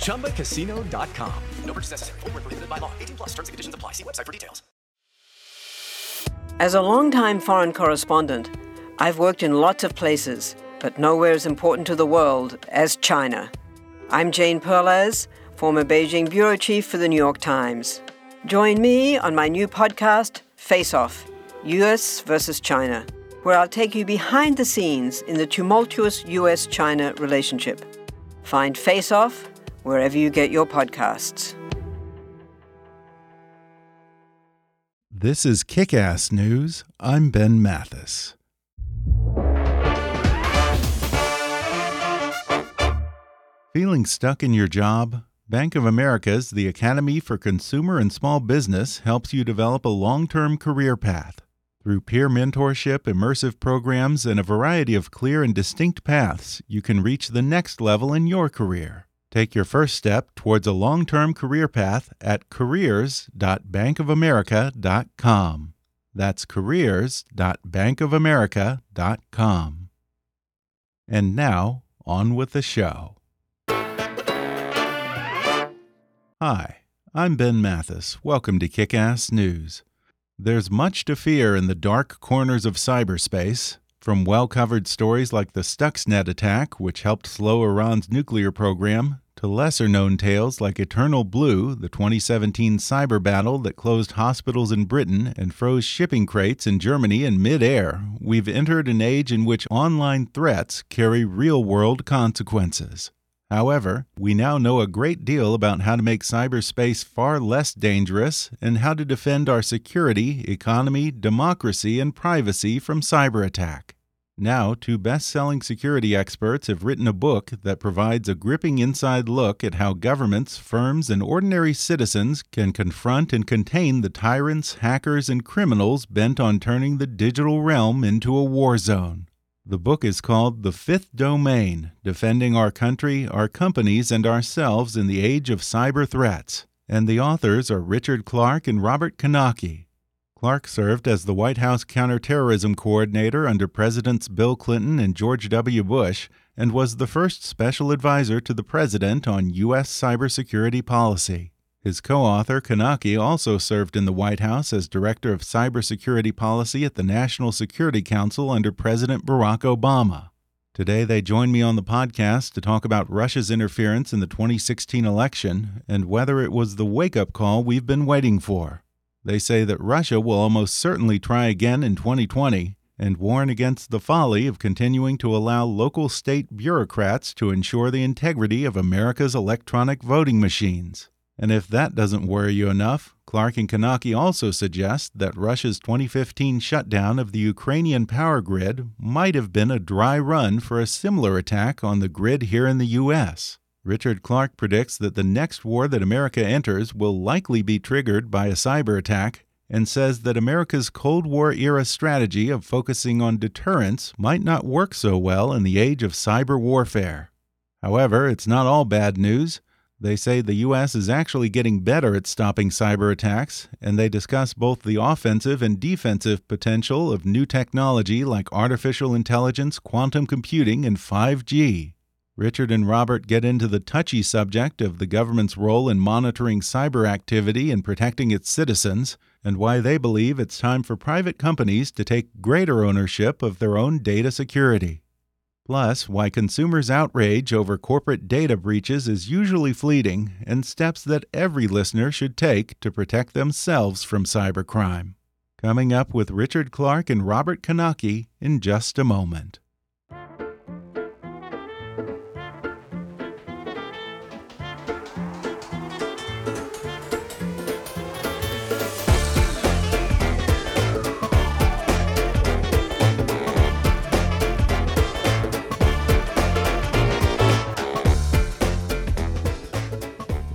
ChumbaCasino.com. No purchase necessary. Full prohibited by law. 18 plus terms and conditions apply. See website for details. As a longtime foreign correspondent, I've worked in lots of places, but nowhere as important to the world as China. I'm Jane Perlez, former Beijing bureau chief for the New York Times. Join me on my new podcast, Face Off US versus China, where I'll take you behind the scenes in the tumultuous US China relationship. Find Face Off wherever you get your podcasts. This is Kick Ass News. I'm Ben Mathis. Feeling stuck in your job? Bank of America's The Academy for Consumer and Small Business helps you develop a long term career path. Through peer mentorship, immersive programs, and a variety of clear and distinct paths, you can reach the next level in your career. Take your first step towards a long term career path at careers.bankofamerica.com. That's careers.bankofamerica.com. And now, on with the show. Hi, I'm Ben Mathis. Welcome to Kick Ass News. There's much to fear in the dark corners of cyberspace, from well covered stories like the Stuxnet attack, which helped slow Iran's nuclear program, to lesser known tales like Eternal Blue, the 2017 cyber battle that closed hospitals in Britain and froze shipping crates in Germany in midair. We've entered an age in which online threats carry real world consequences. However, we now know a great deal about how to make cyberspace far less dangerous and how to defend our security, economy, democracy, and privacy from cyber attack. Now, two best selling security experts have written a book that provides a gripping inside look at how governments, firms, and ordinary citizens can confront and contain the tyrants, hackers, and criminals bent on turning the digital realm into a war zone. The book is called The Fifth Domain Defending Our Country, Our Companies, and Ourselves in the Age of Cyber Threats. And the authors are Richard Clarke and Robert Knake. Clarke served as the White House counterterrorism coordinator under Presidents Bill Clinton and George W. Bush and was the first special advisor to the president on U.S. cybersecurity policy. His co author, Knake, also served in the White House as Director of Cybersecurity Policy at the National Security Council under President Barack Obama. Today, they join me on the podcast to talk about Russia's interference in the 2016 election and whether it was the wake up call we've been waiting for. They say that Russia will almost certainly try again in 2020 and warn against the folly of continuing to allow local state bureaucrats to ensure the integrity of America's electronic voting machines. And if that doesn't worry you enough, Clarke and Knake also suggest that Russia's 2015 shutdown of the Ukrainian power grid might have been a dry run for a similar attack on the grid here in the U.S. Richard Clarke predicts that the next war that America enters will likely be triggered by a cyber attack and says that America's Cold War era strategy of focusing on deterrence might not work so well in the age of cyber warfare. However, it's not all bad news. They say the U.S. is actually getting better at stopping cyber attacks, and they discuss both the offensive and defensive potential of new technology like artificial intelligence, quantum computing, and 5G. Richard and Robert get into the touchy subject of the government's role in monitoring cyber activity and protecting its citizens, and why they believe it's time for private companies to take greater ownership of their own data security. Plus, why consumers' outrage over corporate data breaches is usually fleeting, and steps that every listener should take to protect themselves from cybercrime. Coming up with Richard Clarke and Robert Knake in just a moment.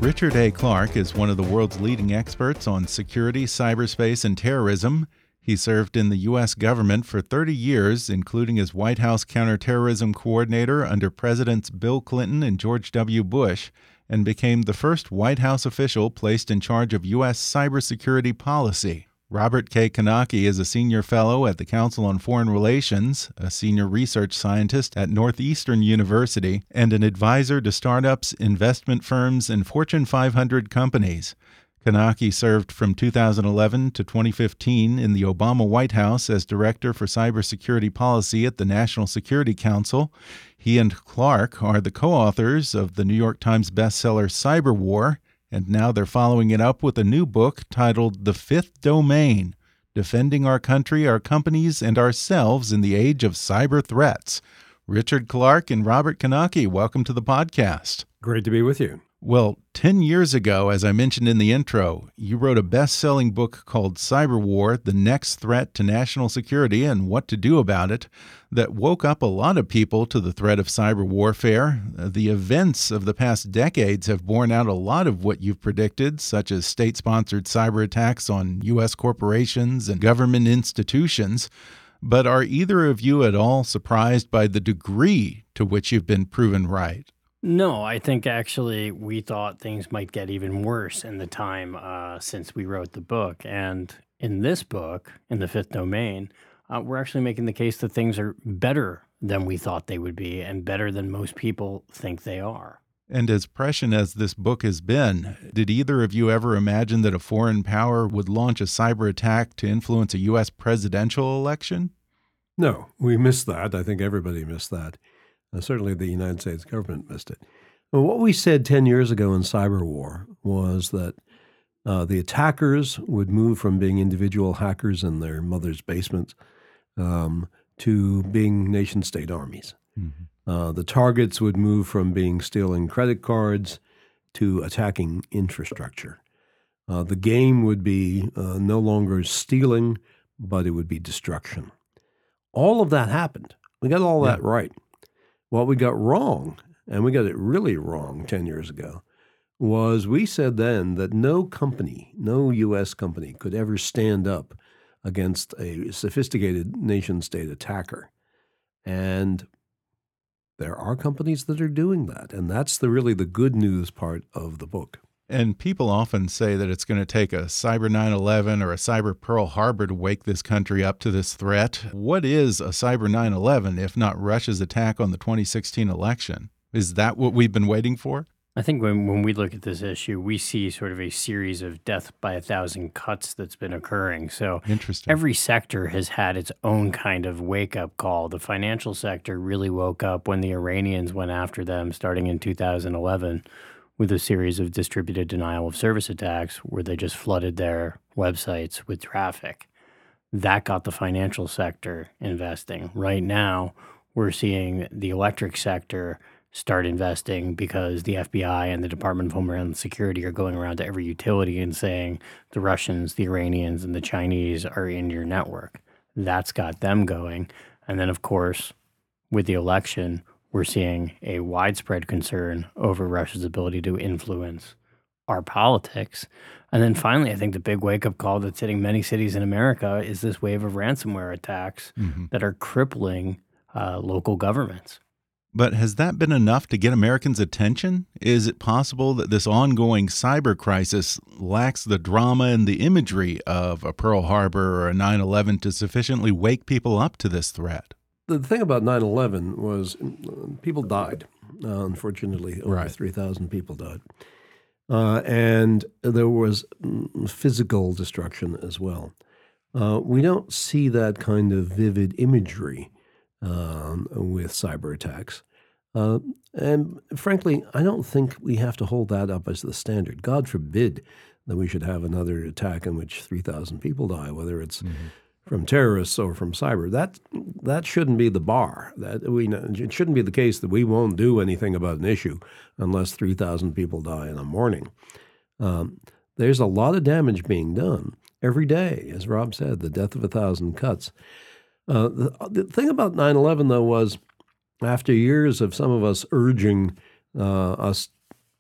Richard A. Clarke is one of the world's leading experts on security, cyberspace, and terrorism. He served in the U.S. government for 30 years, including as White House counterterrorism coordinator under Presidents Bill Clinton and George W. Bush, and became the first White House official placed in charge of U.S. cybersecurity policy. Robert K. Knake is a senior fellow at the Council on Foreign Relations, a senior research scientist at Northeastern University, and an advisor to startups, investment firms, and Fortune 500 companies. Knake served from 2011 to 2015 in the Obama White House as Director for Cybersecurity Policy at the National Security Council. He and Clarke are the co authors of the New York Times bestseller Cyber War and now they're following it up with a new book titled The Fifth Domain Defending Our Country, Our Companies, and Ourselves in the Age of Cyber Threats. Richard Clarke and Robert Knake, welcome to the podcast. Great to be with you. Well, 10 years ago, as I mentioned in the intro, you wrote a best selling book called Cyber War The Next Threat to National Security and What to Do About It that woke up a lot of people to the threat of cyber warfare. Uh, the events of the past decades have borne out a lot of what you've predicted, such as state sponsored cyber attacks on U.S. corporations and government institutions. But are either of you at all surprised by the degree to which you've been proven right? No, I think actually we thought things might get even worse in the time uh, since we wrote the book. And in this book, in the fifth domain, uh, we're actually making the case that things are better than we thought they would be and better than most people think they are. And as prescient as this book has been, did either of you ever imagine that a foreign power would launch a cyber attack to influence a U.S. presidential election? No, we missed that. I think everybody missed that. Uh, certainly, the United States government missed it. Well, what we said 10 years ago in cyber war was that uh, the attackers would move from being individual hackers in their mother's basements um, to being nation state armies. Mm-hmm. Uh, the targets would move from being stealing credit cards to attacking infrastructure. Uh, the game would be uh, no longer stealing, but it would be destruction. All of that happened. We got all yeah. that right. What we got wrong, and we got it really wrong 10 years ago, was we said then that no company, no U.S. company could ever stand up against a sophisticated nation state attacker. And there are companies that are doing that. And that's the really the good news part of the book. And people often say that it's going to take a cyber 9 11 or a cyber Pearl Harbor to wake this country up to this threat. What is a cyber 9 11 if not Russia's attack on the 2016 election? Is that what we've been waiting for? I think when, when we look at this issue, we see sort of a series of death by a thousand cuts that's been occurring. So interesting. Every sector has had its own kind of wake up call. The financial sector really woke up when the Iranians went after them starting in 2011 with a series of distributed denial of service attacks where they just flooded their websites with traffic. That got the financial sector investing. Right now, we're seeing the electric sector start investing because the FBI and the Department of Homeland Security are going around to every utility and saying the Russians, the Iranians, and the Chinese are in your network. That's got them going. And then, of course, with the election, we're seeing a widespread concern over Russia's ability to influence our politics. And then finally, I think the big wake up call that's hitting many cities in America is this wave of ransomware attacks mm-hmm. that are crippling uh, local governments. But has that been enough to get Americans' attention? Is it possible that this ongoing cyber crisis lacks the drama and the imagery of a Pearl Harbor or a 9 11 to sufficiently wake people up to this threat? The thing about 9-11 was mm, people died. Uh, unfortunately over right. 3000 people died. Uh, and there was mm, physical destruction as well. Uh, we don't see that kind of vivid imagery um, with cyber attacks. Uh, and frankly i don't think we have to hold that up as the standard. God forbid that we should have another attack in which 3000 people die whether it's mm-hmm from terrorists or from cyber. That that shouldn't be the bar. That we it shouldn't be the case that we won't do anything about an issue unless three thousand people die in a morning. Um, there's a lot of damage being done every day, as Rob said. The death of a thousand cuts. Uh, the, the, thing about 9/11 though was, after years of some of us urging uh, us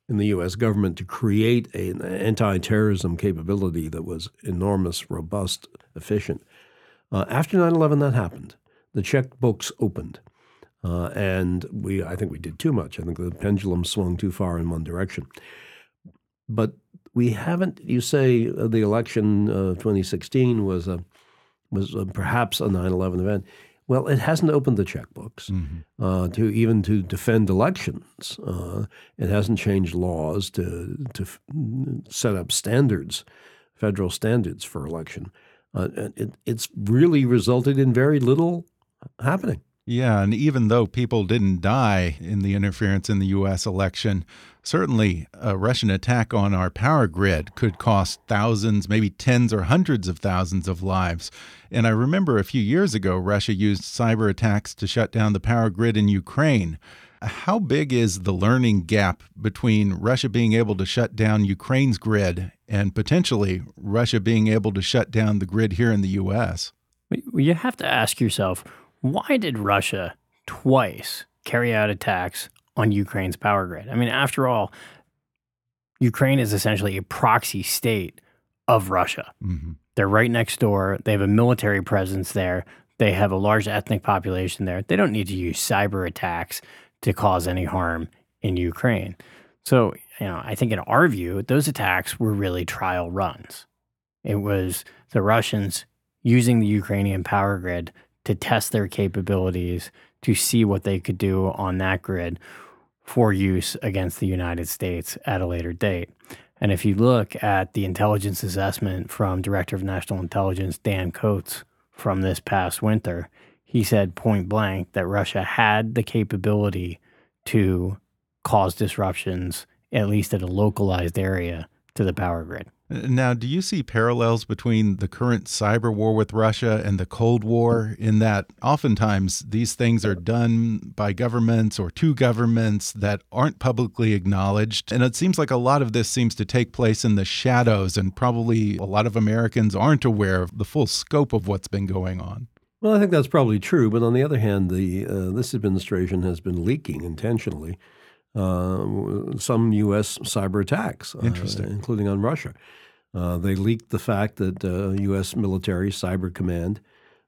in the U.S. government to create an anti-terrorism capability that was enormous, robust, efficient. Uh, after 9/11, that happened. The checkbooks opened, uh, and we I think we did too much. I think the pendulum swung too far in one direction. But we haven't. You say uh, the election of 2016 was a was a, perhaps a 9/11 event. Well, it hasn't opened the checkbooks mm-hmm. uh, to even to defend elections. Uh, it hasn't changed laws to to f- set up standards, federal standards for election. Uh, it, it's really resulted in very little happening. Yeah, and even though people didn't die in the interference in the U.S. election, certainly a Russian attack on our power grid could cost thousands, maybe tens or hundreds of thousands of lives. And I remember a few years ago, Russia used cyber attacks to shut down the power grid in Ukraine. How big is the learning gap between Russia being able to shut down Ukraine's grid and potentially Russia being able to shut down the grid here in the U.S.? You have to ask yourself why did Russia twice carry out attacks on Ukraine's power grid? I mean, after all, Ukraine is essentially a proxy state of Russia. Mm-hmm. They're right next door. They have a military presence there. They have a large ethnic population there. They don't need to use cyber attacks to cause any harm in Ukraine. So, you know, I think in our view, those attacks were really trial runs. It was the Russians using the Ukrainian power grid to test their capabilities to see what they could do on that grid for use against the United States at a later date. And if you look at the intelligence assessment from Director of National Intelligence Dan Coats from this past winter, he said point blank that Russia had the capability to cause disruptions, at least at a localized area, to the power grid. Uh, now, do you see parallels between the current cyber war with Russia and the Cold War in that oftentimes these things are done by governments or to governments that aren't publicly acknowledged? And it seems like a lot of this seems to take place in the shadows, and probably a lot of Americans aren't aware of the full scope of what's been going on. Well, I think that's probably true. But on the other hand, the uh, this administration has been leaking intentionally uh, some U.S. cyber attacks, uh, including on Russia. Uh, they leaked the fact that U.S. military cyber command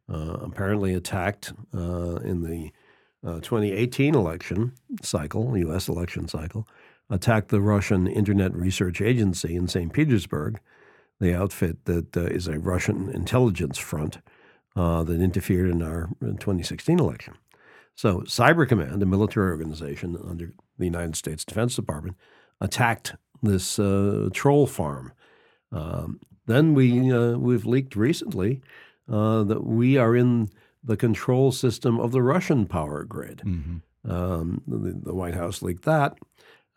apparently attacked in the 2018 election cycle, U.S. election cycle, attacked the Russian Internet Research Agency in St. Petersburg, the outfit that uh, is a Russian intelligence front uh, that interfered in our 2016 election. So, Cyber Command, a military organization under the United States Defense Department, attacked this uh, troll farm. Um, then we uh, we've leaked recently uh, that we are in the control system of the Russian power grid. Mm-hmm. Um, the, the, White House leaked that,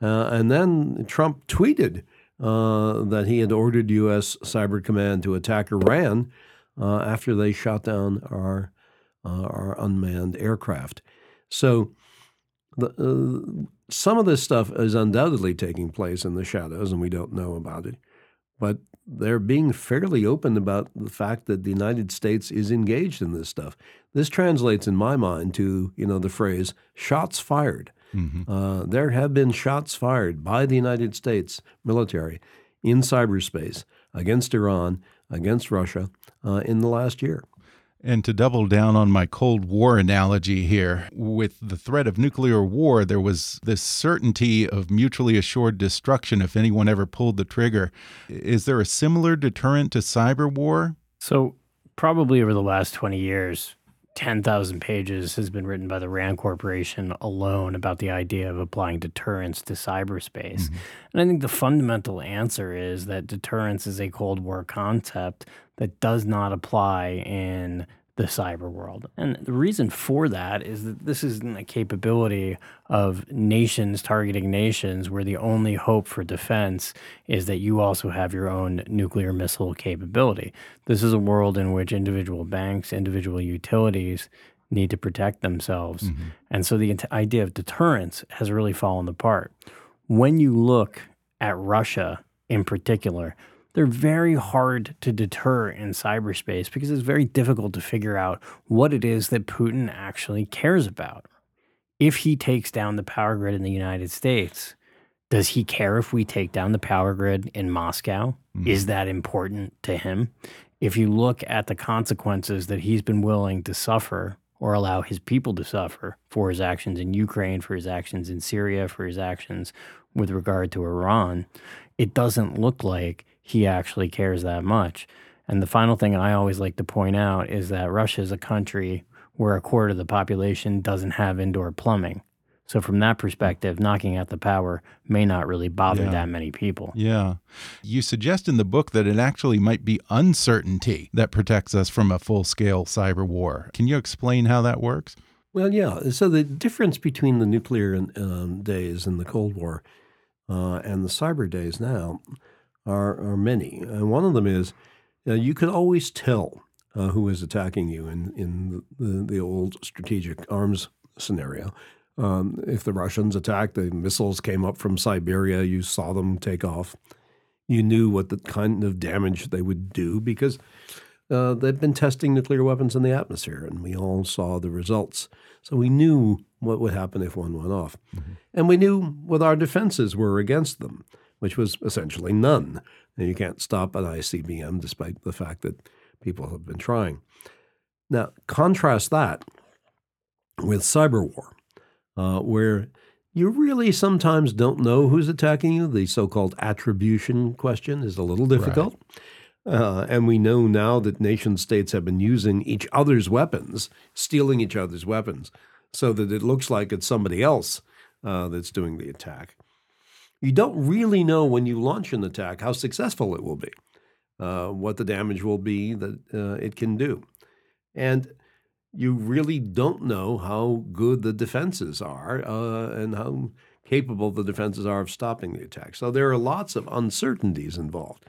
uh, and then Trump tweeted uh, that he had ordered U.S. Cyber Command to attack Iran uh, after they shot down our our unmanned aircraft. So the, uh, some of this stuff is undoubtedly taking place in the shadows, and we don't know about it. But they're being fairly open about the fact that the United States is engaged in this stuff. This translates, in my mind, to you know the phrase "shots fired." Mm-hmm. Uh, there have been shots fired by the United States military in cyberspace against Iran, against Russia uh, in the last year. And to double down on my Cold War analogy here, with the threat of nuclear war, there was this certainty of mutually assured destruction if anyone ever pulled the trigger. Is there a similar deterrent to cyber war? So, probably over the last 20 years, 10,000 pages has been written by the RAND Corporation alone about the idea of applying deterrence to cyberspace. Mm -hmm. And I think the fundamental answer is that deterrence is a Cold War concept that does not apply in the cyber world. And the reason for that is that this isn't a capability of nations targeting nations where the only hope for defense is that you also have your own nuclear missile capability. This is a world in which individual banks, individual utilities need to protect themselves. Mm-hmm. And so the idea of deterrence has really fallen apart. When you look at Russia in particular, they're very hard to deter in cyberspace because it's very difficult to figure out what it is that Putin actually cares about. If he takes down the power grid in the United States, Does he care if we take down the power grid in Moscow? Mm-hmm. Is that important to him? If you look at the consequences that he's been willing to suffer or allow his people to suffer for his actions in Ukraine, for his actions in Syria, for his actions with regard to Iran, it doesn't look like he actually cares that much. And the final thing I always like to point out is that Russia is a country where a quarter of the population doesn't have indoor plumbing. So from that perspective, knocking out the power may not really bother yeah. that many people. Yeah. You suggest in the book that it actually might be uncertainty that protects us from a full-scale cyber war. Can you explain how that works? Well, yeah. So the difference between the nuclear um, days in the Cold War uh, and the cyber days now are, are many. And one of them is you, know, you could always tell uh, who is attacking you in, in the, the old strategic arms scenario um, if the Russians attacked, the missiles came up from Siberia. You saw them take off. You knew what the kind of damage they would do because uh, they've been testing nuclear weapons in the atmosphere, and we all saw the results. So we knew what would happen if one went off. Mm-hmm. And we knew what our defenses were against them, which was essentially none. And you can't stop an ICBM despite the fact that people have been trying. Now, contrast that with cyber war uh, where you really sometimes don't know who's attacking you. The so called attribution question is a little difficult. Right. Uh, and we know now that nation states have been using each other's weapons, stealing each other's weapons, so that it looks like it's somebody else uh, that's doing the attack. You don't really know when you launch an attack how successful it will be, uh, what the damage will be that uh, it can do. And you really don't know how good the defenses are uh, and how capable the defenses are of stopping the attack. So there are lots of uncertainties involved.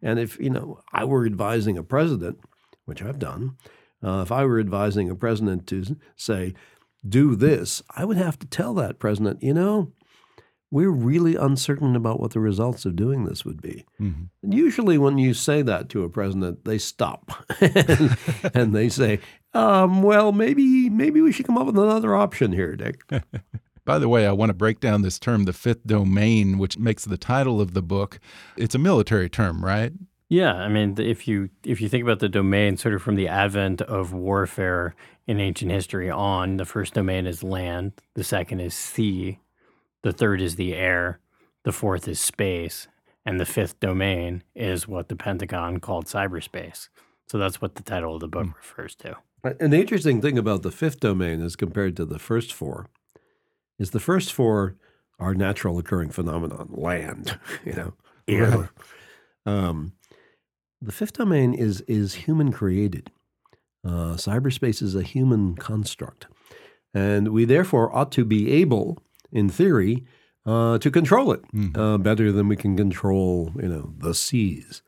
And if you know I were advising a president, which I've done, uh, if I were advising a president to say, "Do this," I would have to tell that president, you know, we're really uncertain about what the results of doing this would be. Mm-hmm. And usually, when you say that to a president, they stop and, and, they say, um, "Well, maybe maybe we should come up with another option here, Dick." By the way, I want to break down this term, the fifth domain, which makes the title of the book. It's a military term, right? Yeah, I mean, if you if you think about the domain, sort of from the advent of warfare in ancient history on, the first domain is land, the second is sea, the third is the air, the fourth is space, and the fifth domain is what the Pentagon called cyberspace. So that's what the title of the book mm. refers to. And the interesting thing about the fifth domain as compared to the first four is the first four are natural occurring phenomenon, land, you know, air. Um, the fifth domain is is human created. Uh, cyberspace is a human construct, and we therefore ought to be able in theory, uh, to control it mm-hmm. uh, better than we can control, you know, the seas.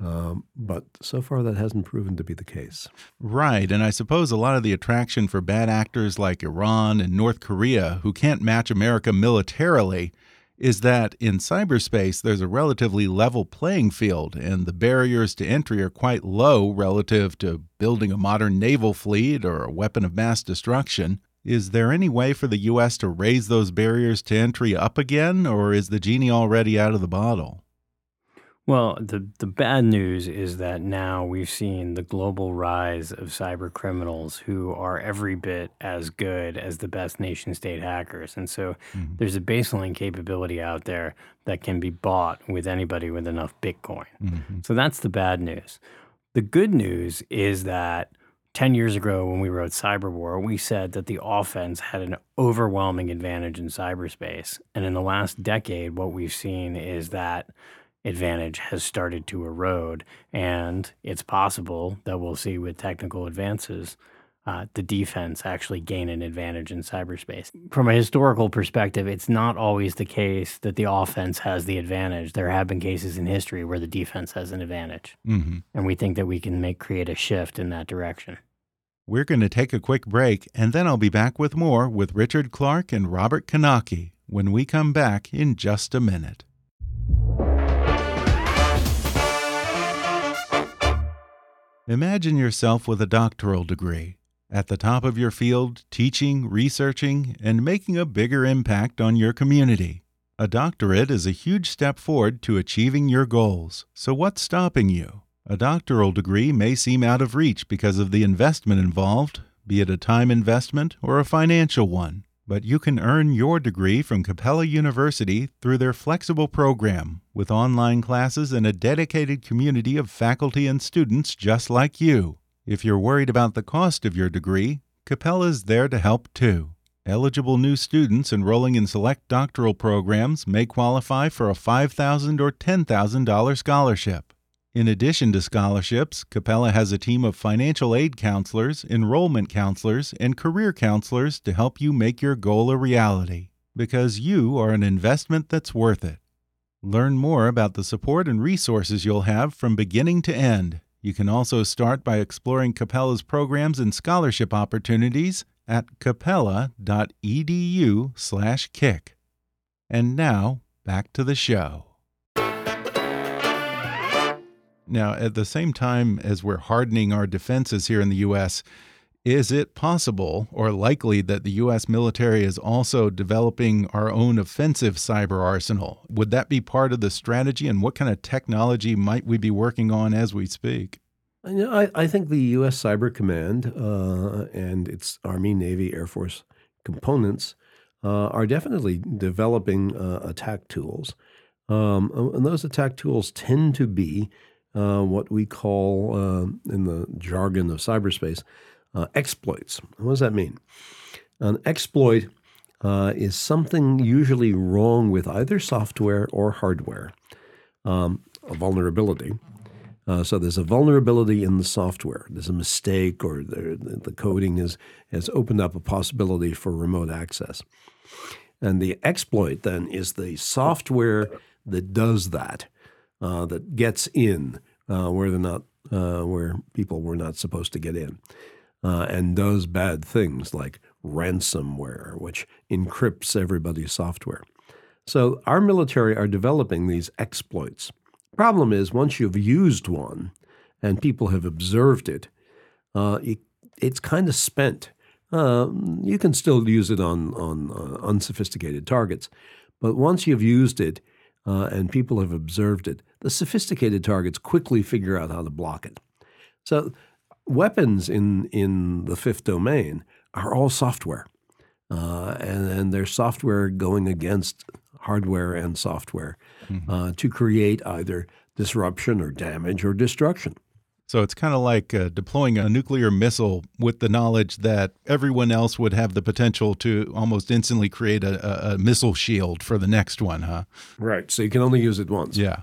Um, but so far, that hasn't proven to be the case. Right. And I suppose a lot of the attraction for bad actors like Iran and North Korea, who can't match America militarily, is that in cyberspace, there's a relatively level playing field, and the barriers to entry are quite low relative to building a modern naval fleet or a weapon of mass destruction. Is there any way for the U.S. to raise those barriers to entry up again, or is the genie already out of the bottle? Well, the, the bad news is that now we've seen the global rise of cyber criminals who are every bit as good as the best nation state hackers. And so mm-hmm. there's a baseline capability out there that can be bought with anybody with enough Bitcoin. Mm-hmm. So that's the bad news. The good news is that 10 years ago when we wrote Cyber War, we said that the offense had an overwhelming advantage in cyberspace. And in the last decade, what we've seen is that advantage has started to erode. And it's possible that we'll see with technical advances uh, the defense actually gain an advantage in cyberspace. From a historical perspective, it's not always the case that the offense has the advantage. There have been cases in history where the defense has an advantage. Mm-hmm. And we think that we can make create a shift in that direction. We're going to take a quick break, and then I'll be back with more with Richard Clarke and Robert Knake when we come back in just a minute. Imagine yourself with a doctoral degree at the top of your field, teaching, researching, and making a bigger impact on your community. A doctorate is a huge step forward to achieving your goals. So, what's stopping you? A doctoral degree may seem out of reach because of the investment involved, be it a time investment or a financial one. But you can earn your degree from Capella University through their flexible program, with online classes and a dedicated community of faculty and students just like you. If you're worried about the cost of your degree, Capella is there to help too. Eligible new students enrolling in select doctoral programs may qualify for a $5,000 or $10,000 scholarship. In addition to scholarships, Capella has a team of financial aid counselors, enrollment counselors, and career counselors to help you make your goal a reality. Because you are an investment that's worth it. Learn more about the support and resources you'll have from beginning to end. You can also start by exploring Capella's programs and scholarship opportunities at capella.edu/kick. And now, back to the show. Now, at the same time as we're hardening our defenses here in the U.S., is it possible or likely that the U.S. military is also developing our own offensive cyber arsenal? Would that be part of the strategy, and what kind of technology might we be working on as we speak? You know, I, I think the U.S. Cyber Command uh, and its Army, Navy, Air Force components uh, are definitely developing uh, attack tools. Um, and those attack tools tend to be uh, what we call, uh, in the jargon of cyberspace, uh, exploits. What does that mean? An exploit uh, is something usually wrong with either software or hardware, um, a vulnerability. Uh, so there's a vulnerability in the software. There's a mistake, or the, the coding is, has opened up a possibility for remote access. And the exploit then is the software that does that uh, that gets in uh, where they're not uh, where people were not supposed to get in, uh, and does bad things like ransomware, which encrypts everybody's software. So our military are developing these exploits. Problem is, once you've used one and people have observed it, uh, it it's kind of spent. Uh, you can still use it on on uh, unsophisticated targets, but once you've used it, uh, and people have observed it, the sophisticated targets quickly figure out how to block it. So, weapons in, in the fifth domain are all software, uh, and, and there's software going against hardware and software mm-hmm. uh, to create either disruption or damage or destruction. So it's kind of like uh, deploying a nuclear missile with the knowledge that everyone else would have the potential to almost instantly create a, a, a missile shield for the next one, huh? Right. So you can only use it once. Yeah.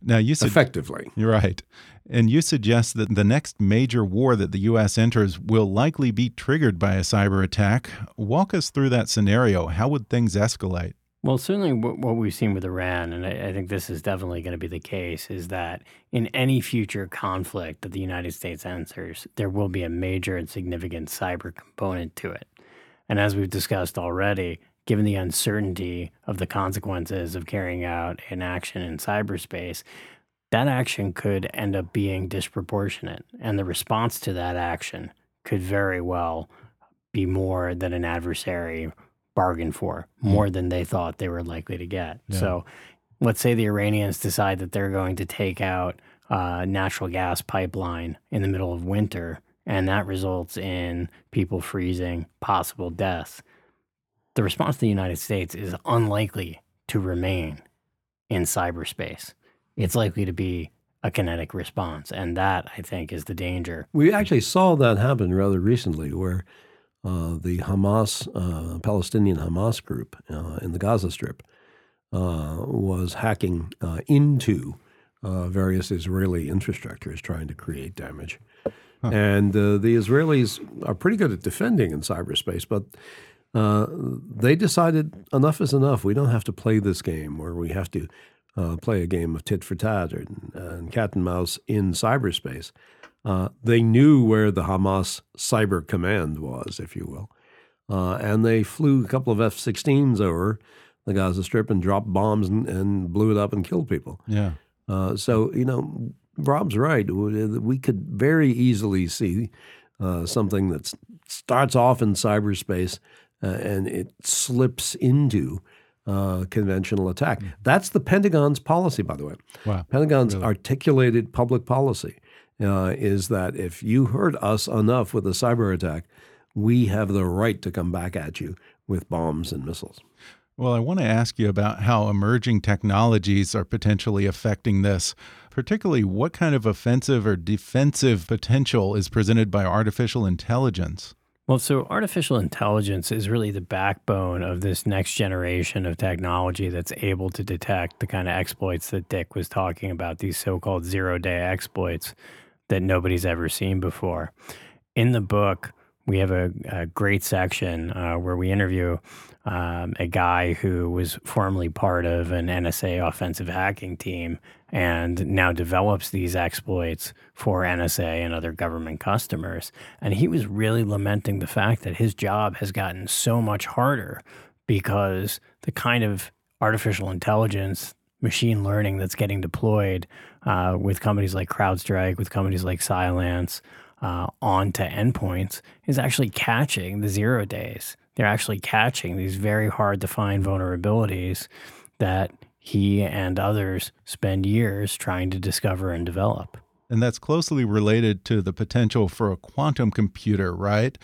Now you said effectively. You're right. And you suggest that the next major war that the U.S. enters will likely be triggered by a cyber attack. Walk us through that scenario. How would things escalate? Well, certainly what we've seen with Iran, and I think this is definitely going to be the case, is that in any future conflict that the United States enters, there will be a major and significant cyber component to it. And as we've discussed already, given the uncertainty of the consequences of carrying out an action in cyberspace, that action could end up being disproportionate. And the response to that action could very well be more than an adversary bargain for hmm. more than they thought they were likely to get. Yeah. So let's say the Iranians decide that they're going to take out a natural gas pipeline in the middle of winter, and that results in people freezing, possible deaths. The response to the United States is unlikely to remain in cyberspace. It's likely to be a kinetic response. And that, I think, is the danger. We actually saw that happen rather recently, where the Hamas, uh, Palestinian Hamas group uh, in the Gaza Strip, uh, was hacking uh, into various Israeli infrastructures trying to create damage. Huh. And the Israelis are pretty good at defending in cyberspace, but they decided enough is enough. We don't have to play this game where we have to play a game of tit for tat or, and cat and mouse in cyberspace. Uh, they knew where the Hamas cyber command was, if you will. Uh, and they flew a couple of F 16s over the Gaza Strip and dropped bombs and, and blew it up and killed people. Yeah. Uh, so, you know, Rob's right. We could very easily see uh, something that starts off in cyberspace uh, and it slips into uh, conventional attack. That's the Pentagon's policy, by the way. Wow. Pentagon's Really? articulated public policy uh, is that if you hurt us enough with a cyber attack, we have the right to come back at you with bombs and missiles. Well, I want to ask you about how emerging technologies are potentially affecting this. Particularly, what kind of offensive or defensive potential is presented by artificial intelligence? Well, so artificial intelligence is really the backbone of this next generation of technology that's able to detect the kind of exploits that Dick was talking about, these so called zero day exploits that nobody's ever seen before. In the book, we have a, a great section uh, where we interview um, a guy who was formerly part of an NSA offensive hacking team and now develops these exploits for NSA and other government customers. And he was really lamenting the fact that his job has gotten so much harder because the kind of artificial intelligence, machine learning that's getting deployed uh, with companies like CrowdStrike, with companies like Cylance, uh, onto endpoints is actually catching the zero days. They're actually catching these very hard to find vulnerabilities that he and others spend years trying to discover and develop. And that's closely related to the potential for a quantum computer, right?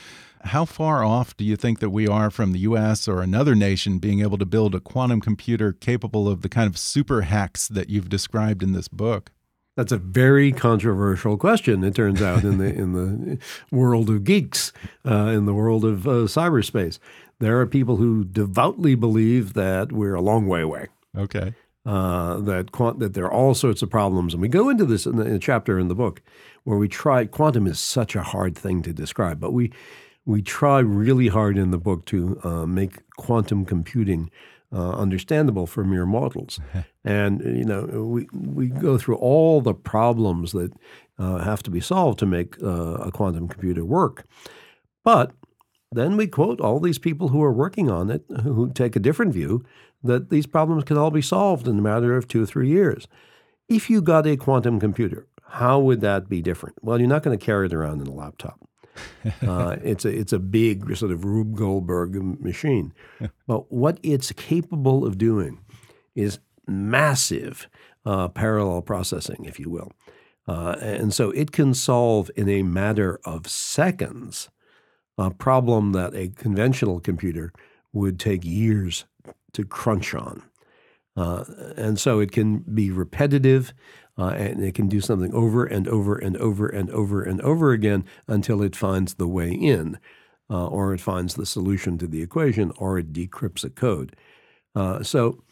How far off do you think that we are from the US or another nation being able to build a quantum computer capable of the kind of super hacks that you've described in this book? That's a very controversial question. It turns out in the in the world of geeks, uh, in the world of uh, cyberspace, there are people who devoutly believe that we're a long way away. Okay. Uh, that quant- that there are all sorts of problems, and we go into this in, the, in a chapter in the book where we try. Quantum is such a hard thing to describe, but we we try really hard in the book to uh, make quantum computing uh, understandable for mere mortals. and you know, we we go through all the problems that uh, have to be solved to make uh, a quantum computer work. But then we quote all these people who are working on it, who take a different view that these problems can all be solved in a matter of two or three years. If you got a quantum computer, how would that be different? Well, you're not going to carry it around in a laptop. uh, it's a it's a big sort of Rube Goldberg machine, but what it's capable of doing is massive uh, parallel processing, if you will, uh, and so it can solve in a matter of seconds a problem that a conventional computer would take years to crunch on. Uh, and so it can be repetitive uh, and it can do something over and over and over and over and over again until it finds the way in, uh, or it finds the solution to the equation, or it decrypts a code. Uh, so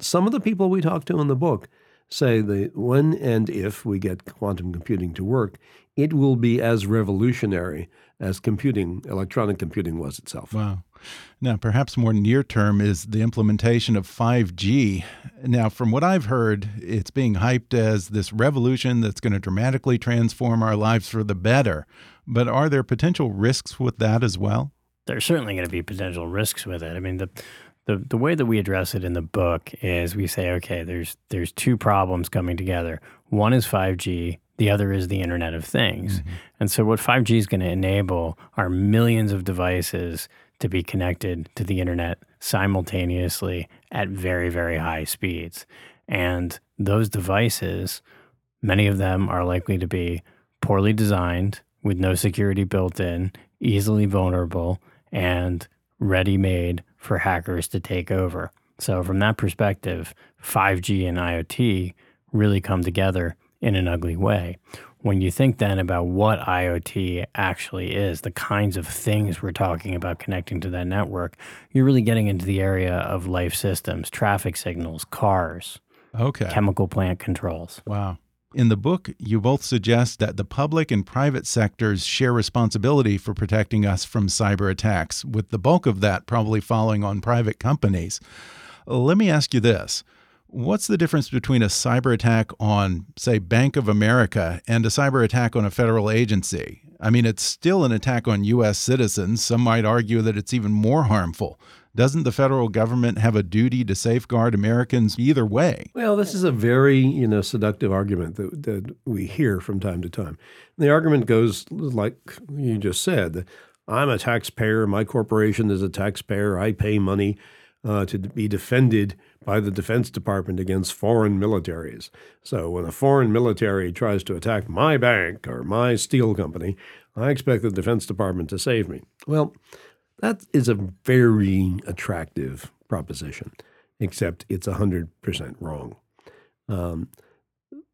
some of the people we talk to in the book say that when and if we get quantum computing to work, it will be as revolutionary as computing, electronic computing was itself. Wow. Now, perhaps more near term is the implementation of 5G. Now, from what I've heard, it's being hyped as this revolution that's going to dramatically transform our lives for the better. But are there potential risks with that as well? There's certainly going to be potential risks with it. I mean, the the the way that we address it in the book is we say, okay, there's there's two problems coming together. One is 5G, the other is the Internet of Things. Mm-hmm. And so what 5G is going to enable are millions of devices to be connected to the internet simultaneously at very very high speeds. And those devices, many of them are likely to be poorly designed with no security built in, easily vulnerable, and ready made for hackers to take over. So, from that perspective, 5G and IoT really come together in an ugly way. When you think then about what IoT actually is, the kinds of things we're talking about connecting to that network, you're really getting into the area of life systems, traffic signals, cars, okay. chemical plant controls. Wow. In the book, you both suggest that the public and private sectors share responsibility for protecting us from cyber attacks, with the bulk of that probably falling on private companies. Let me ask you this. What's the difference between a cyber attack on, say, Bank of America and a cyber attack on a federal agency? I mean, it's still an attack on U.S. citizens. Some might argue that it's even more harmful. Doesn't the federal government have a duty to safeguard Americans either way? Well, this is a very you know seductive argument that, that we hear from time to time. The argument goes like you just said: I'm a taxpayer. My corporation is a taxpayer. I pay money. uh, to be defended by the Defense Department against foreign militaries. So when a foreign military tries to attack my bank or my steel company, I expect the Defense Department to save me. Well, that is a very attractive proposition, except it's 100% wrong. Um,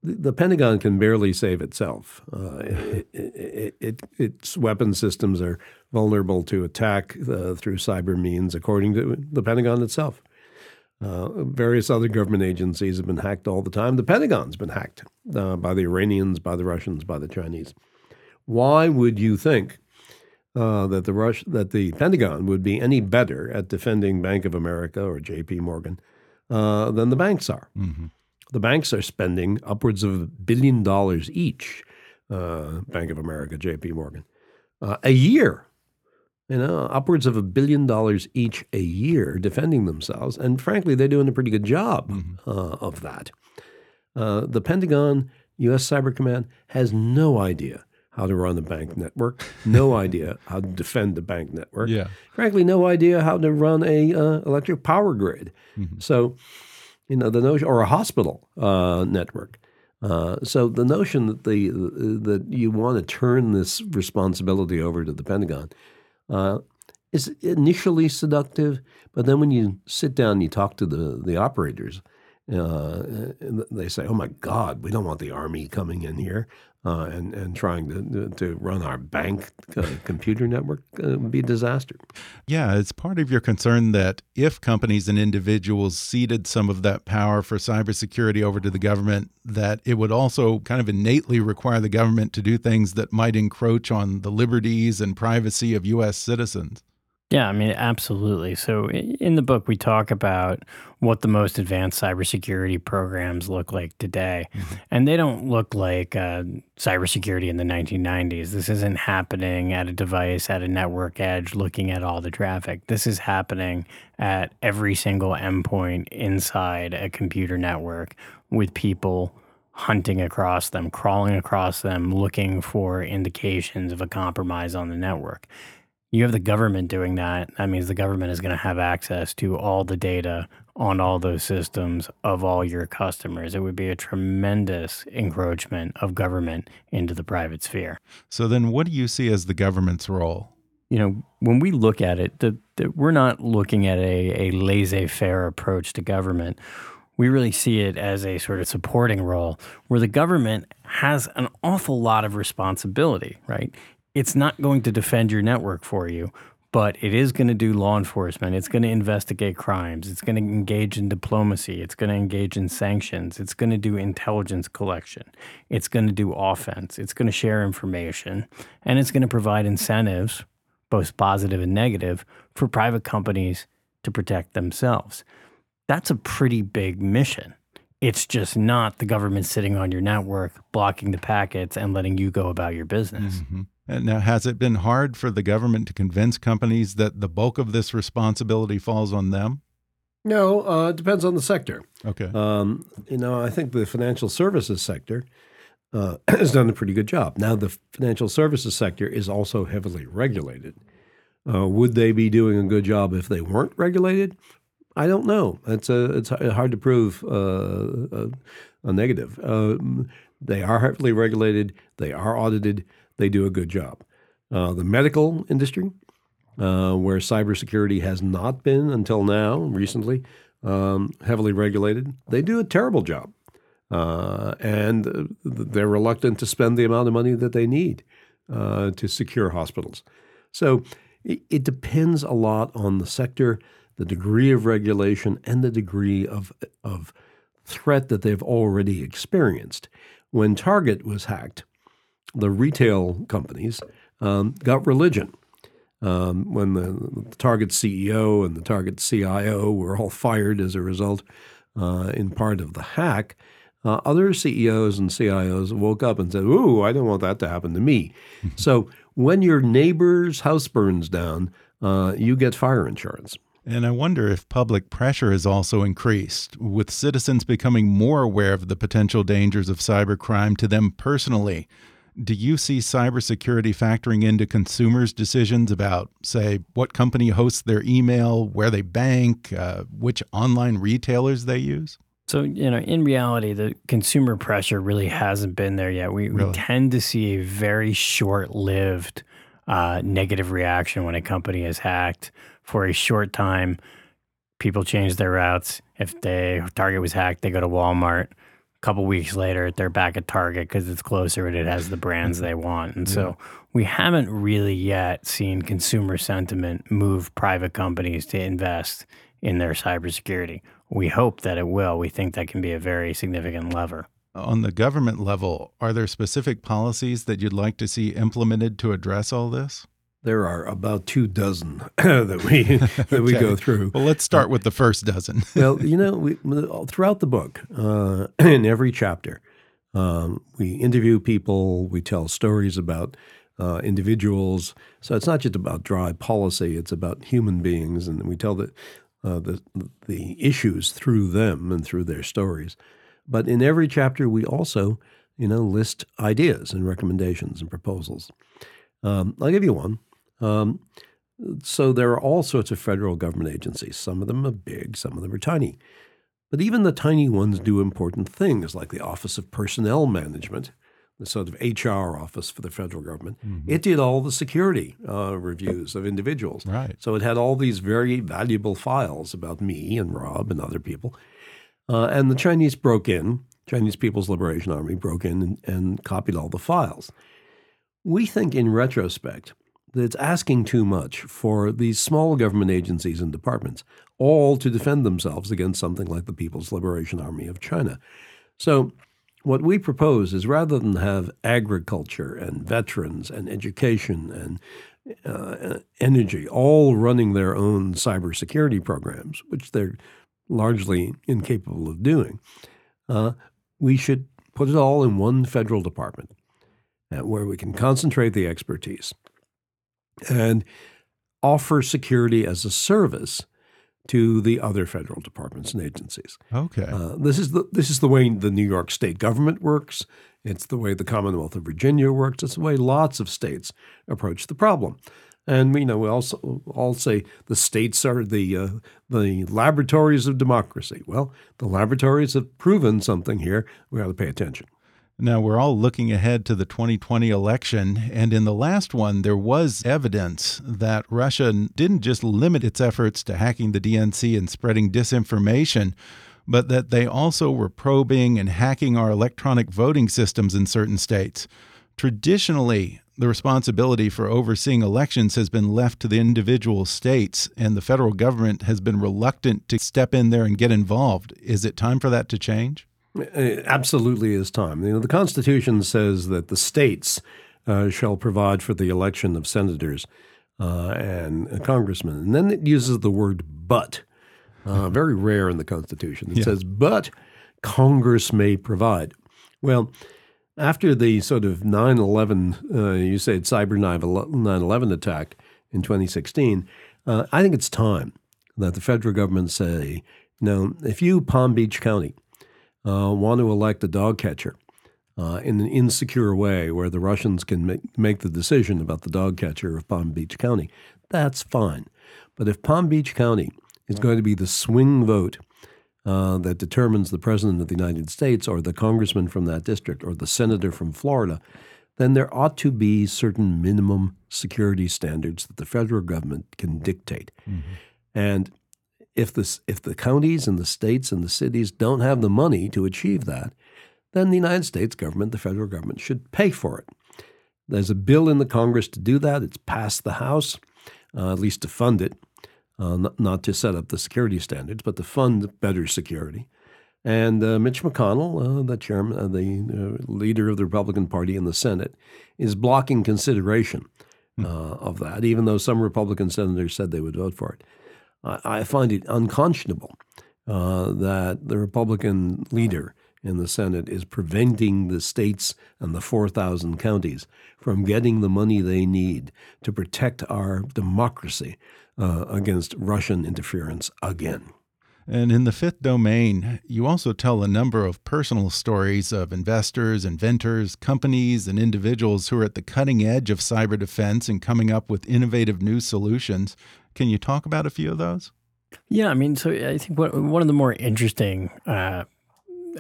the Pentagon can barely save itself. Uh, it, it, it, its weapon systems are vulnerable to attack uh, through cyber means, according to the Pentagon itself. Uh, various other government agencies have been hacked all the time. The Pentagon's been hacked uh, by the Iranians, by the Russians, by the Chinese. Why would you think uh, that the Rush that the Pentagon would be any better at defending Bank of America or J.P. Morgan uh, than the banks are? Mm-hmm. The banks are spending upwards of a billion dollars each, uh, Bank of America, JP Morgan, uh, a year. You know, upwards of a billion dollars each a year defending themselves. And frankly, they're doing a pretty good job mm-hmm. uh, of that. Uh, the Pentagon, U.S. Cyber Command, has no idea how to run a bank network, no idea how to defend the bank network. Yeah. Frankly, no idea how to run a uh, electric power grid. Mm-hmm. So you know, the notion or a hospital uh, network. Uh, so the notion that the that you want to turn this responsibility over to the Pentagon uh, is initially seductive, but then when you sit down and you talk to the the operators, uh, they say, "Oh my God, we don't want the army coming in here uh, and and trying to to run our bank uh, computer network uh, be a disaster." Yeah, it's part of your concern that if companies and individuals ceded some of that power for cybersecurity over to the government, that it would also kind of innately require the government to do things that might encroach on the liberties and privacy of U.S. citizens. Yeah, I mean, absolutely. So in the book, we talk about what the most advanced cybersecurity programs look like today. Mm-hmm. And they don't look like uh, cybersecurity in the 1990s. This isn't happening at a device, at a network edge, looking at all the traffic. This is happening at every single endpoint inside a computer network with people hunting across them, crawling across them, looking for indications of a compromise on the network you have the government doing that, that means the government is going to have access to all the data on all those systems of all your customers. It would be a tremendous encroachment of government into the private sphere. So, then what do you see as the government's role? You know, when we look at it, the, the, we're not looking at a, a laissez faire approach to government. We really see it as a sort of supporting role where the government has an awful lot of responsibility, right? It's not going to defend your network for you, but it is going to do law enforcement. It's going to investigate crimes. It's going to engage in diplomacy. It's going to engage in sanctions. It's going to do intelligence collection. It's going to do offense. It's going to share information. And it's going to provide incentives, both positive and negative, for private companies to protect themselves. That's a pretty big mission. It's just not the government sitting on your network, blocking the packets, and letting you go about your business. Mm-hmm. Now, has it been hard for the government to convince companies that the bulk of this responsibility falls on them? No, uh, it depends on the sector. Okay. Um, you know, I think the financial services sector uh, has done a pretty good job. Now, the financial services sector is also heavily regulated. Uh, would they be doing a good job if they weren't regulated? I don't know. It's a, it's hard to prove uh, a, a, negative. Um, they are heavily regulated. They are audited they do a good job. Uh, the medical industry, uh, where cybersecurity has not been until now, recently, um, heavily regulated, they do a terrible job. Uh, and they're reluctant to spend the amount of money that they need uh, to secure hospitals. So it, it depends a lot on the sector, the degree of regulation, and the degree of, of threat that they've already experienced. When Target was hacked, the retail companies um, got religion. Um, when the, the, Target CEO and the Target CIO were all fired as a result, uh, in part of the hack, uh, other CEOs and CIOs woke up and said, "Ooh, I don't want that to happen to me." so when your neighbor's house burns down, uh, you get fire insurance. And I wonder if public pressure has also increased, with citizens becoming more aware of the potential dangers of cybercrime to them personally Do you see cybersecurity factoring into consumers' decisions about, say, what company hosts their email, where they bank, uh, which online retailers they use? So, you know, in reality, the consumer pressure really hasn't been there yet. We, Really? we tend to see a very short lived uh, negative reaction when a company is hacked. For a short time, people change their routes. If they Target was hacked, they go to Walmart. A couple weeks later, they're back at Target because it's closer and it has the brands mm-hmm. they want. And so we haven't really yet seen consumer sentiment move private companies to invest in their cybersecurity. We hope that it will. We think that can be a very significant lever. On the government level, are there specific policies that you'd like to see implemented to address all this? There are about two dozen that we that we Okay. go through. Well, let's start with the first dozen. well, you know, we, throughout the book, uh, in every chapter, um, we interview people, we tell stories about uh, individuals. So it's not just about dry policy; it's about human beings, and we tell the uh, the the issues through them and through their stories. But in every chapter, we also, you know, list ideas and recommendations and proposals. Um, I'll give you one. Um, so there are all sorts of federal government agencies. Some of them are big, some of them are tiny. But even the tiny ones do important things, like the Office of Personnel Management, the sort of HR office for the federal government. It did all the security uh, reviews of individuals. Right. So it had all these very valuable files about me and Rob and other people. Uh, and the Chinese broke in, Chinese People's Liberation Army broke in and, and copied all the files. We think in retrospect it's asking too much for these small government agencies and departments all to defend themselves against something like the People's Liberation Army of China. So, what we propose is rather than have agriculture and veterans and education and uh, energy all running their own cybersecurity programs, which they're largely incapable of doing, uh, we should put it all in one federal department uh, where we can concentrate the expertise and offer security as a service to the other federal departments and agencies. Okay. Uh, this is the this is the way the New York State government works. It's the way the Commonwealth of Virginia works. It's the way lots of states approach the problem. And we know we also all say the states are the uh, the laboratories of democracy. Well, the laboratories have proven something here. We ought to pay attention. Now, we're all looking ahead to the 2020 election, and in the last one, there was evidence that Russia didn't just limit its efforts to hacking the DNC and spreading disinformation, but that they also were probing and hacking our electronic voting systems in certain states. Traditionally, the responsibility for overseeing elections has been left to the individual states, and the federal government has been reluctant to step in there and get involved. Is it time for that to change? It absolutely is time. You know, the Constitution says that the states uh, shall provide for the election of senators uh, and congressmen, and then it uses the word "but." Uh, very rare in the Constitution. It Yeah. says, "But Congress may provide." Well, after the sort of 9/11, uh, you said cyber 9/11 attack in 2016, uh, I think it's time that the federal government say, "No, if you Palm Beach County." Uh, want to elect a dog catcher uh, in an insecure way where the Russians can make, make the decision about the dog catcher of Palm Beach County, that's fine. But if Palm Beach County is going to be the swing vote uh, that determines the President of the United States or the congressman from that district or the senator from Florida, then there ought to be certain minimum security standards that the federal government can dictate. And if the if the counties and the states and the cities don't have the money to achieve that, then the United States government, the federal government, should pay for it. There's a bill in the Congress to do that. It's passed the House, uh, at least to fund it, uh, not, not to set up the security standards, but to fund better security. And uh, Mitch McConnell, uh, the chairman, uh, the uh, leader of the Republican Party in the Senate, is blocking consideration uh, of that, even though some Republican senators said they would vote for it. I, I find it unconscionable uh, that the Republican leader in the Senate is preventing the states and the 4,000 counties from getting the money they need to protect our democracy uh, against Russian interference again. And in the fifth domain, you also tell a number of personal stories of investors, inventors, companies, and individuals who are at the cutting edge of cyber defense and coming up with innovative new solutions. Can you talk about a few of those? Yeah, I mean, so I think one of the more interesting uh,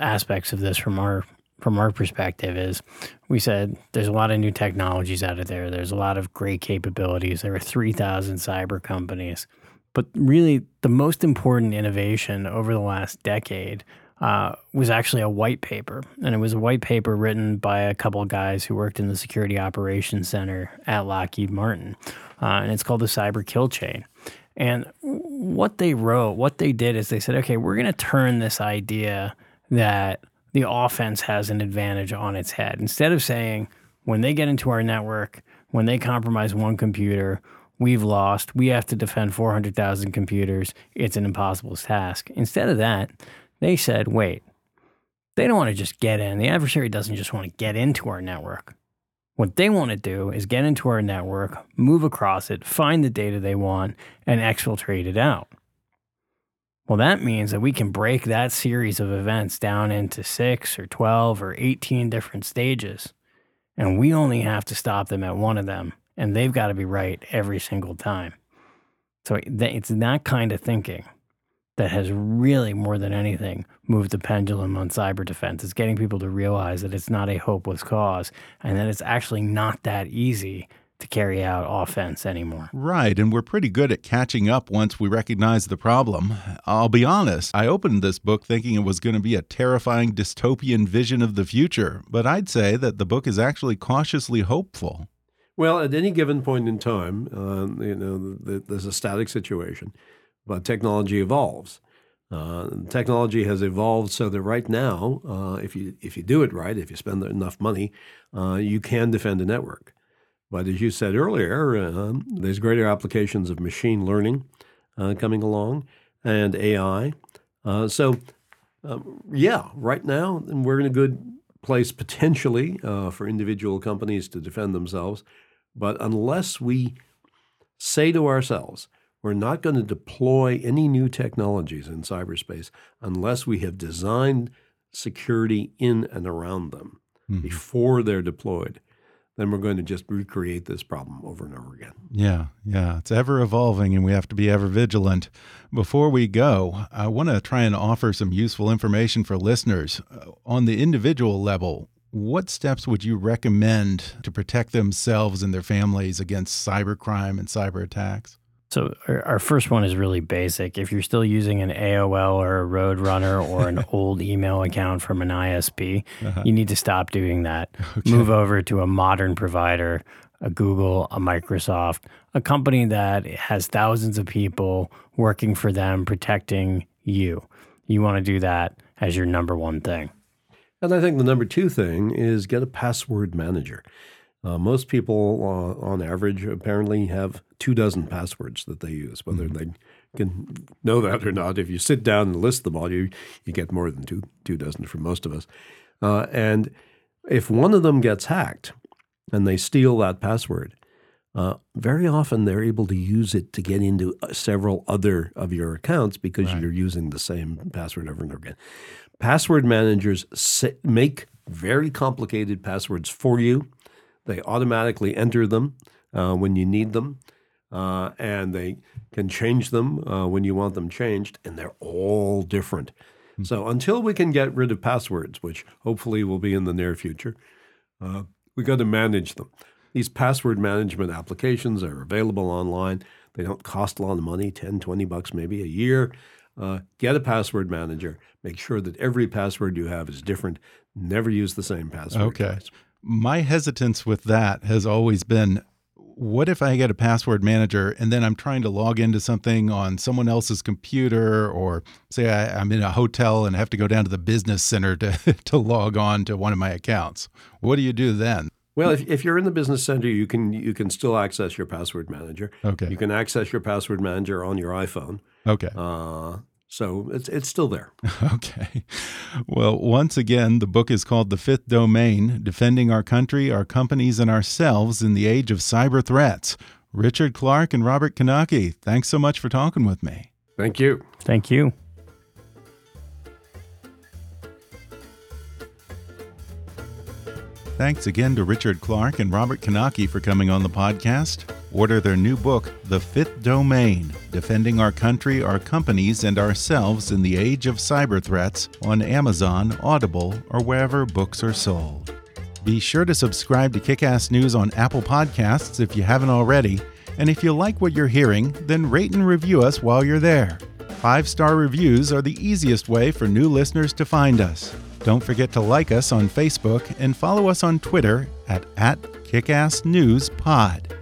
aspects of this from our from our perspective is we said there's a lot of new technologies out of there. There's a lot of great capabilities. There are 3,000 cyber companies. But really, the most important innovation over the last decade uh, was actually a white paper. And it was a white paper written by a couple of guys who worked in the Security Operations Center at Lockheed Martin. Uh, and it's called the Cyber Kill Chain. And what they wrote, what they did is they said, okay, we're going to turn this idea that the offense has an advantage on its head. Instead of saying, when they get into our network, when they compromise one computer, we've lost, we have to defend 400,000 computers, it's an impossible task. Instead of that, they said, wait, they don't want to just get in. The adversary doesn't just want to get into our network. What they want to do is get into our network, move across it, find the data they want, and exfiltrate it out. Well, that means that we can break that series of events down into six or 12 or 18 different stages. And we only have to stop them at one of them, and they've got to be right every single time. So it's that kind of thinking that has really, more than anything, moved the pendulum on cyber defense. It's getting people to realize that it's not a hopeless cause and that it's actually not that easy to carry out offense anymore. Right, and we're pretty good at catching up once we recognize the problem. I'll be honest, I opened this book thinking it was going to be a terrifying dystopian vision of the future, but I'd say that the book is actually cautiously hopeful. Well, at any given point in time, uh, you know, there's a static situation, but technology evolves. Uh, technology has evolved so that right now, uh, if you if you do it right, if you spend enough money, uh, you can defend a network. But as you said earlier, uh, there's greater applications of machine learning uh, coming along and AI. Uh, so, um, yeah, right now we're in a good place potentially uh, for individual companies to defend themselves. But unless we say to ourselves, we're not going to deploy any new technologies in cyberspace unless we have designed security in and around them mm-hmm. before they're deployed then we're going to just recreate this problem over and over again. Yeah, yeah. It's ever evolving and we have to be ever vigilant. Before we go, I want to try and offer some useful information for listeners. Uh, on the individual level, what steps would you recommend to protect themselves and their families against cybercrime and cyber attacks? So our, our, first one is really basic. If you're still using an AOL or a Roadrunner or an old email account from an ISP, uh-huh. you need to stop doing that. Okay. Move over to a modern provider, a Google, a Microsoft, a company that has thousands of people working for them, protecting you. You want to do that as your number one thing. And I think the number two thing is get a password manager. Uh, most people, uh, on average, apparently have two dozen passwords that they use. Whether mm-hmm. they can know that or not, if you sit down and list them all, you you get more than two two dozen for most of us. Uh, and if one of them gets hacked and they steal that password, uh, very often they're able to use it to get into uh, several other of your accounts because right. you're using the same password over and over again. Password managers make very complicated passwords for you they automatically enter them uh, when you need them, uh, and they can change them uh, when you want them changed, and they're all different. Mm-hmm. So until we can get rid of passwords, which hopefully will be in the near future, uh, we got to manage them. These password management applications are available online. They don't cost a lot of money 10, 20 bucks maybe a year. Uh, get a password manager. Make sure that every password you have is different. Never use the same password. Okay my hesitance with that has always been what if I get a password manager and then I'm trying to log into something on someone else's computer, or say I, am in a hotel and have to go down to the business center to, to log on to one of my accounts? What do you do then? Well, if, if you're in the business center, you can you can still access your password manager. Okay. You can access your password manager on your iPhone. Okay. Uh, so it's, it's still there. Okay. Well, once again, the book is called The Fifth Domain Defending Our Country, Our Companies, and Ourselves in the Age of Cyber Threats. Richard Clarke and Robert Knake, thanks so much for talking with me. Thank you. Thank you. Thanks again to Richard Clarke and Robert Knake for coming on the podcast. Order their new book, The Fifth Domain Defending Our Country, Our Companies, and Ourselves in the Age of Cyber Threats on Amazon, Audible, or wherever books are sold. Be sure to subscribe to Kickass News on Apple Podcasts if you haven't already. And if you like what you're hearing, then rate and review us while you're there. Five star reviews are the easiest way for new listeners to find us. Don't forget to like us on Facebook and follow us on Twitter at, at KickassNewsPod.